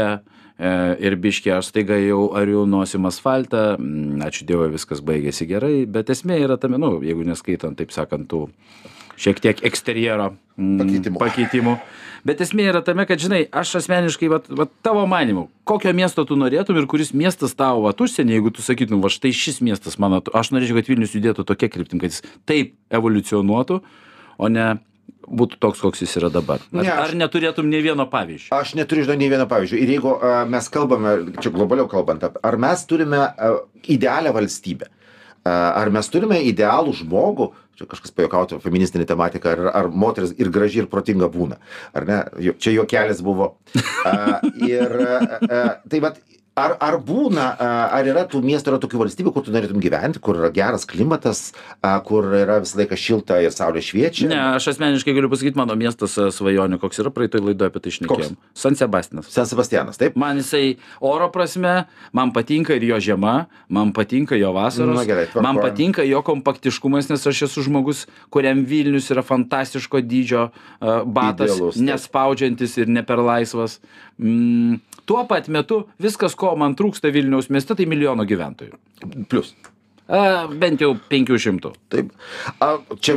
e, ir biški aš staiga jau ariu nosim asfaltą, ačiū Dievui, viskas baigėsi gerai, bet esmė yra tame, nu, jeigu neskaitant, taip sakant, tų šiek tiek eksterjero Pakeitimų. pakeitimų. Bet esmė yra tame, kad, žinai, aš asmeniškai, vat, vat, tavo manimu, kokio miesto tu norėtum ir kuris miestas tavo, vat, užsienį, jeigu tu sakytum, va štai šis miestas mano, aš norėčiau, kad Vilnius judėtų tokia kryptim, kad jis taip evoliucionuotų, o ne būtų toks, koks jis yra dabar. Ar, Ne, aš- ar neturėtum nei vieno pavyzdžio? Aš neturiu žinau nei vieno pavyzdžio. Ir jeigu uh, mes kalbame, čia globaliau kalbant, ar mes turime uh, idealią valstybę, uh, ar mes turime idealų žmogų, čia kažkas pajuokautų feministinė tematika, ar, ar moteris ir graži, ir protinga būna. Ar ne? Jo- Čia juokelis buvo. A, ir a, a, tai vad, ar, ar būna, a, ar yra tų miestų, yra tokių valstybių, kur tu norėtum gyventi, kur yra geras klimatas, a, kur yra visą laiką šilta ir saulė šviečia? Ne, aš asmeniškai galiu pasakyti, mano miestas svajonių, koks yra praeitoj laidoje apie tai išnekėjom. San Sebastianas. San Sebastianas, taip? Man jisai oro prasme, man patinka ir jo žiema, man patinka jo vasaros, Na gerai, tvarkoj. man patinka jo kompaktiškumas, nes aš esu žmogus, kuriam Vilnius yra fantastiško dydžio uh, batas, Idealus, taip. nespaudžiantis ir ne per laisvas. Mm, tuo pat metu viskas, ko man trūksta Vilniaus mieste, tai milijono gyventojų. Plus. Uh, bent jau 500. Taip. A, čia,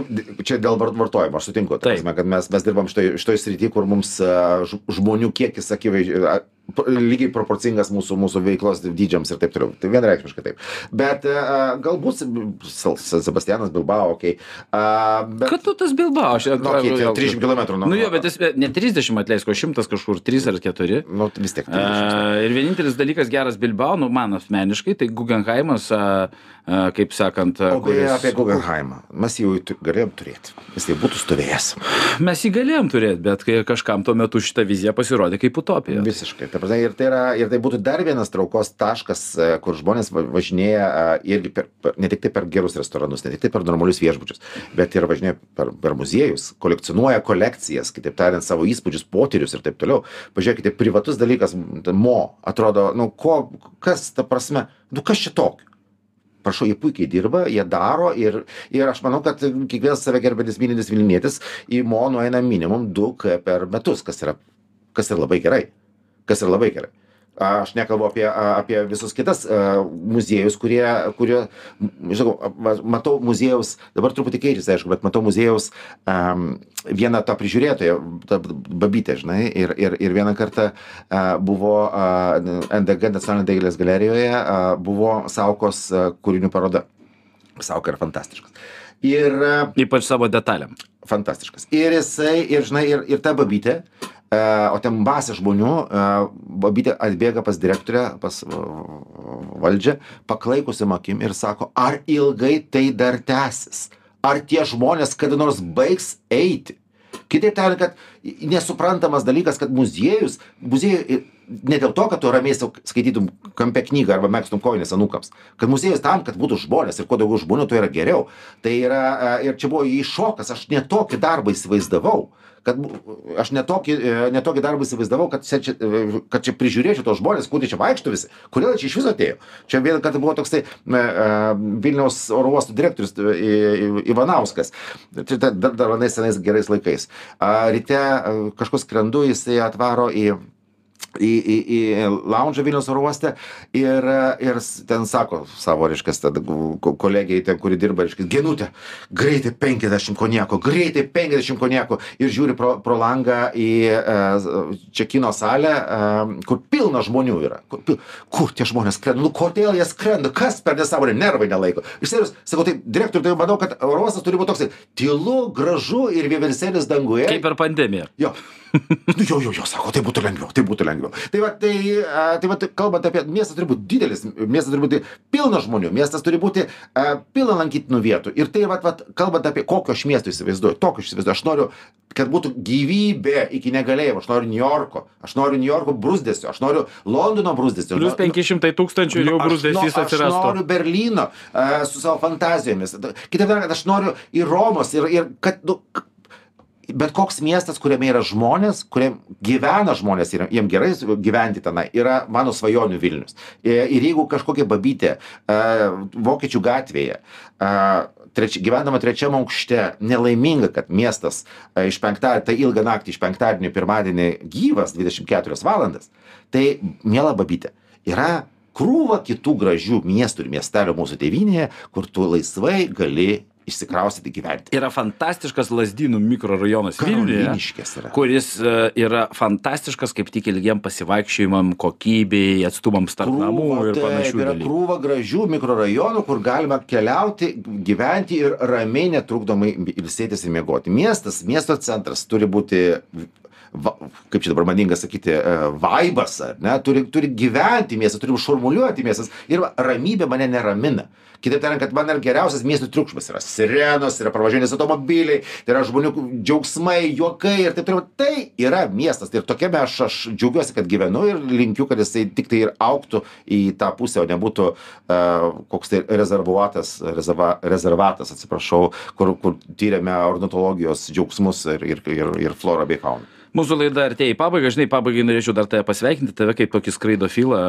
čia dėl var- vartojimo, aš sutinku. ta Taip. prasme, Kad mes, mes dirbam šitoj, šitoj srity, kur mums a, žmonių kiekis akivaizdžiai a, lygiai proporcingas mūsų, mūsų veiklos dydžiams ir taip toliau. Tai vienareikšmiškai taip. Bet a, galbūt Sebastianas, Bilbao, okei. Okay. Bet, Kad tu tas Bilbao? Aš nu, okay, tai 300 km nuo. Nu jo, bet jis ne 30 atleisk, o 100 kažkur, 3 ar 4. Nu, vis tiek. 30. A, ir vienintelis dalykas geras Bilbao, nu man asmeniškai, tai Guggenheimas, a, a, kaip sakant, a, O beje, kuris- apie Guggenheimą. Mes jau tu- galėjom turėti. Jis tai būtų stovėjęs. mes jį galėjom turėti, bet kai kažkam tuo metu šita vizija pasirodė kaip utopija. Visiškai. Ta prasme, ir, tai yra, ir tai būtų dar vienas traukos taškas, e, kur žmonės va- važinėja e, irgi per, ne tik tai per gerus restoranus, ne tik tai per normalius viešbučius, bet ir važinėja per, per muziejus, kolekcionuoja kolekcijas, kitaip tariant, savo įspūdžius, potyrius ir taip toliau. Pažiūrėkite, privatus dalykas, mo, atrodo, nu, ko, kas ta prasme, nu, kas čia tokio? prašau, jie puikiai dirba, jie daro ir, ir aš manau, kad kiekvienas save gerbėtis mylintis Vilnietis į Mo nueina minimum du k- per metus, kas yra, kas yra labai gerai. Kas yra labai gerai. Aš nekalbu apie, apie visus kitas muziejus, kurie, kurie žinau, matau muziejaus, dabar truputį keičiasi, aišku, bet matau muziejaus um, vieną tą prižiūrėtoją, tą babytę, žinai, ir, ir, ir vieną kartą a, buvo a, NDG nacionalinė dailės galerijoje, a, buvo Saukos a, kūrinių paroda. Sauka yra fantastiškas. Ir a, Ypač savo detalėm. fantastiškas. Ir jisai, ir žinai, ir, ir ta babytė, e, o ten masė žmonių, e, babytė atbėga pas direktorę, pas e, valdžią, paklaikusiam akim ir sako, ar ilgai tai dar tęsis? Ar tie žmonės kada nors baigs eiti? Kitaip tariant, kad nesuprantamas dalykas, kad muziejus, muziejus ne dėl to, kad tu ramiai skaitytum kampe knygą arba mėgstum koinės anūkams, kad muziejus tam, kad būtų žmonės ir kuo daugiau žmonių, tuo yra geriau. Tai yra, e, ir čia buvo jį šokas, aš netokį darbą įsivaizdavau kad aš netokį, e, netokį darbą įsivaizdavau, kad čia, e, kad čia prižiūrėčiau tos žmonės, kur čia vaikšto visi, kodėl čia iš viso atėjo. Čia vieną kartą buvo toksai Vilniaus oro uostų direktorius Ivanauskas, čia ta- dar, dar anais senais gerais laikais. Ryte kažkur skrendu, jisai atvaro į į, į, į lounge Vilnius oro uoste ir, ir ten sako savo, reiškia, tada gu- ko- kolegijai, ten, kuri dirba, reiškia, genutė, greitai 50 konieko, greitai 50 konieko ir žiūri pro, pro langą į e, čia kino salę, e, kur pilna žmonių yra. Kur, pil, kur tie žmonės skrenda, nu kodėl jie skrenda, kas per nesąmonę nervai nelaiko. Iš serijos, sakau, tai direktoriui, tai manau, kad oro uostas turi būti toksai tylu, gražu ir vieversėlis danguje. Kaip per pandemiją. Jo. Nu, jo, jo, jo, sako, tai būtų lengviau, tai būtų lengviau. Tai va, tai, tai va, tai kalbant apie, miestas turi būti didelis, miestas turi būti pilnas žmonių, miestas turi būti a, pilna lankytinų vietų. Ir tai, va, va, kalbant apie kokio aš miesto įsivaizduoju, tokio aš įsivaizduoju, aš noriu, kad būtų gyvybė iki negalėjimo, aš noriu New Yorko, aš noriu New Yorko brūzdėsio, aš noriu Londono brūzdėsio. Plus Nu, 500 tūkstančių ir jau Nu, aš brūzdesys no- Aš noriu Berlyno uh, su savo fantazijomis. Kitaip tariant, aš noriu į Romos ir, ir kad, nu, bet koks miestas, kuriame yra žmonės, kuriam gyvena žmonės ir jiem gerai gyventi tenai, yra mano svajonių Vilnius. Ir, ir jeigu kažkokia babytė uh, Vokiečių gatvėje, uh, treči, gyvendama trečiam aukšte, nelaiminga, kad miestas uh, iš penktadienio, tai ilgą naktį iš penktadienio į pirmadienį gyvas 24 valandas, tai miela babytė, yra krūva kitų gražių miestų ir miestelio mūsų tėvynėje, kur tu laisvai gali išsikraustyti gyventi. Yra fantastiškas Lasdynų mikrorajonas Vilniuje, kuris e, yra fantastiškas kaip tik ilgiem pasivaikščiojimam, kokybei, atstumams tarp namų ir taip, panašių yra dalykų. krūva gražių mikrorajonų, kur galima keliauti, gyventi ir ramiai netrukdomai ilsėtis ir miegoti. Miestas, miesto centras turi būti va, kaip čia dabar madinga sakyti, e, vaibas, ne, turi, turi gyventi miestas, turi šurmuliuoti miestas ir ramybė mane neramina. Kitaip tariant, kad man yra geriausias miestų triukšmas. Yra sirenos, yra pravažiuojantis automobiliai, tai yra žmonių džiaugsmai, juokai ir taip toliau. Tai yra miestas. Ir tokiame aš, aš džiaugiuosi, kad gyvenu ir linkiu, kad jisai tik tai ir auktų į tą pusę, o nebūtų uh, koks tai rezervuotas, rezerva, rezervatas, atsiprašau, kur, kur tyrėme ornitologijos džiaugsmus ir, ir, ir, ir florą bei fauną. Mūsų laida artėja į pabaigą, žinai, pabaigai norėčiau dar tave pasveikinti, tave kaip tokį skraidofilą.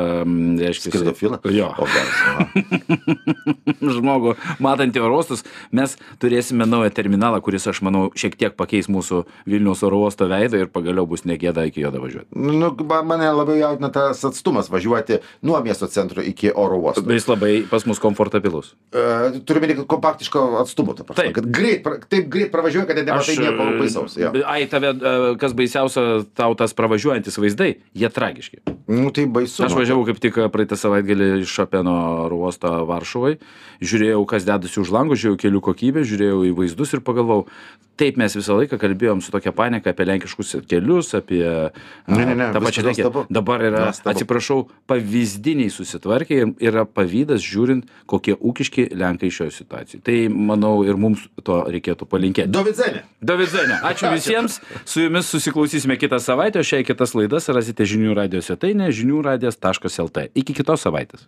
Reiškia, Skridofilą? Jo. O, žmogų matantį oro uostus, mes turėsime naują terminalą, kuris, aš manau, šiek tiek pakeis mūsų Vilniaus oro uosto veidą ir pagaliau bus negėda iki jo davažiuoti. Nu, ma- mane labai jaudina tas atstumas važiuoti nuo miesto centro iki oro uosto. Jis labai pas mus komfortabilus. Uh, turime reikia kompaktiško atstumo, ta prasme, Taip. kad greit, taip greit pravažiuoja, kad nematai nieko baisaus. Ai, tave, e, kas baisiausia, tau tas pravažiuojantis vaizdai, jie tragiški. Nu, tai baisu. Aš važiavau kaip tik praeitą savaitgalį iš Šopeno oro uosto Varšuvai, žiūrėjau, kas dedasi už lango, žiūrėjau kelių kokybę, žiūrėjau į vaizdus ir pagalvojau, taip mes visą laiką kalbėjom su tokia panika apie lenkiškus kelius, apie Ne, ne, ne, tą pačią Lenkiją. Dabar yra, Nuostabu. atsiprašau, pavyzdiniai susitvarkė ir yra pavydas žiūrint, kokie ūkiški lenkai šioje situacijoje. Tai manau ir mums to reikėtų palinkėti. Dovizene. Davidzenė, ačiū visiems. Su jumis susiklausysime kitą savaitę, o šiai kitas laidas rasite žinių radio svetainė žinių radijas.lt. Iki kitos savaitės.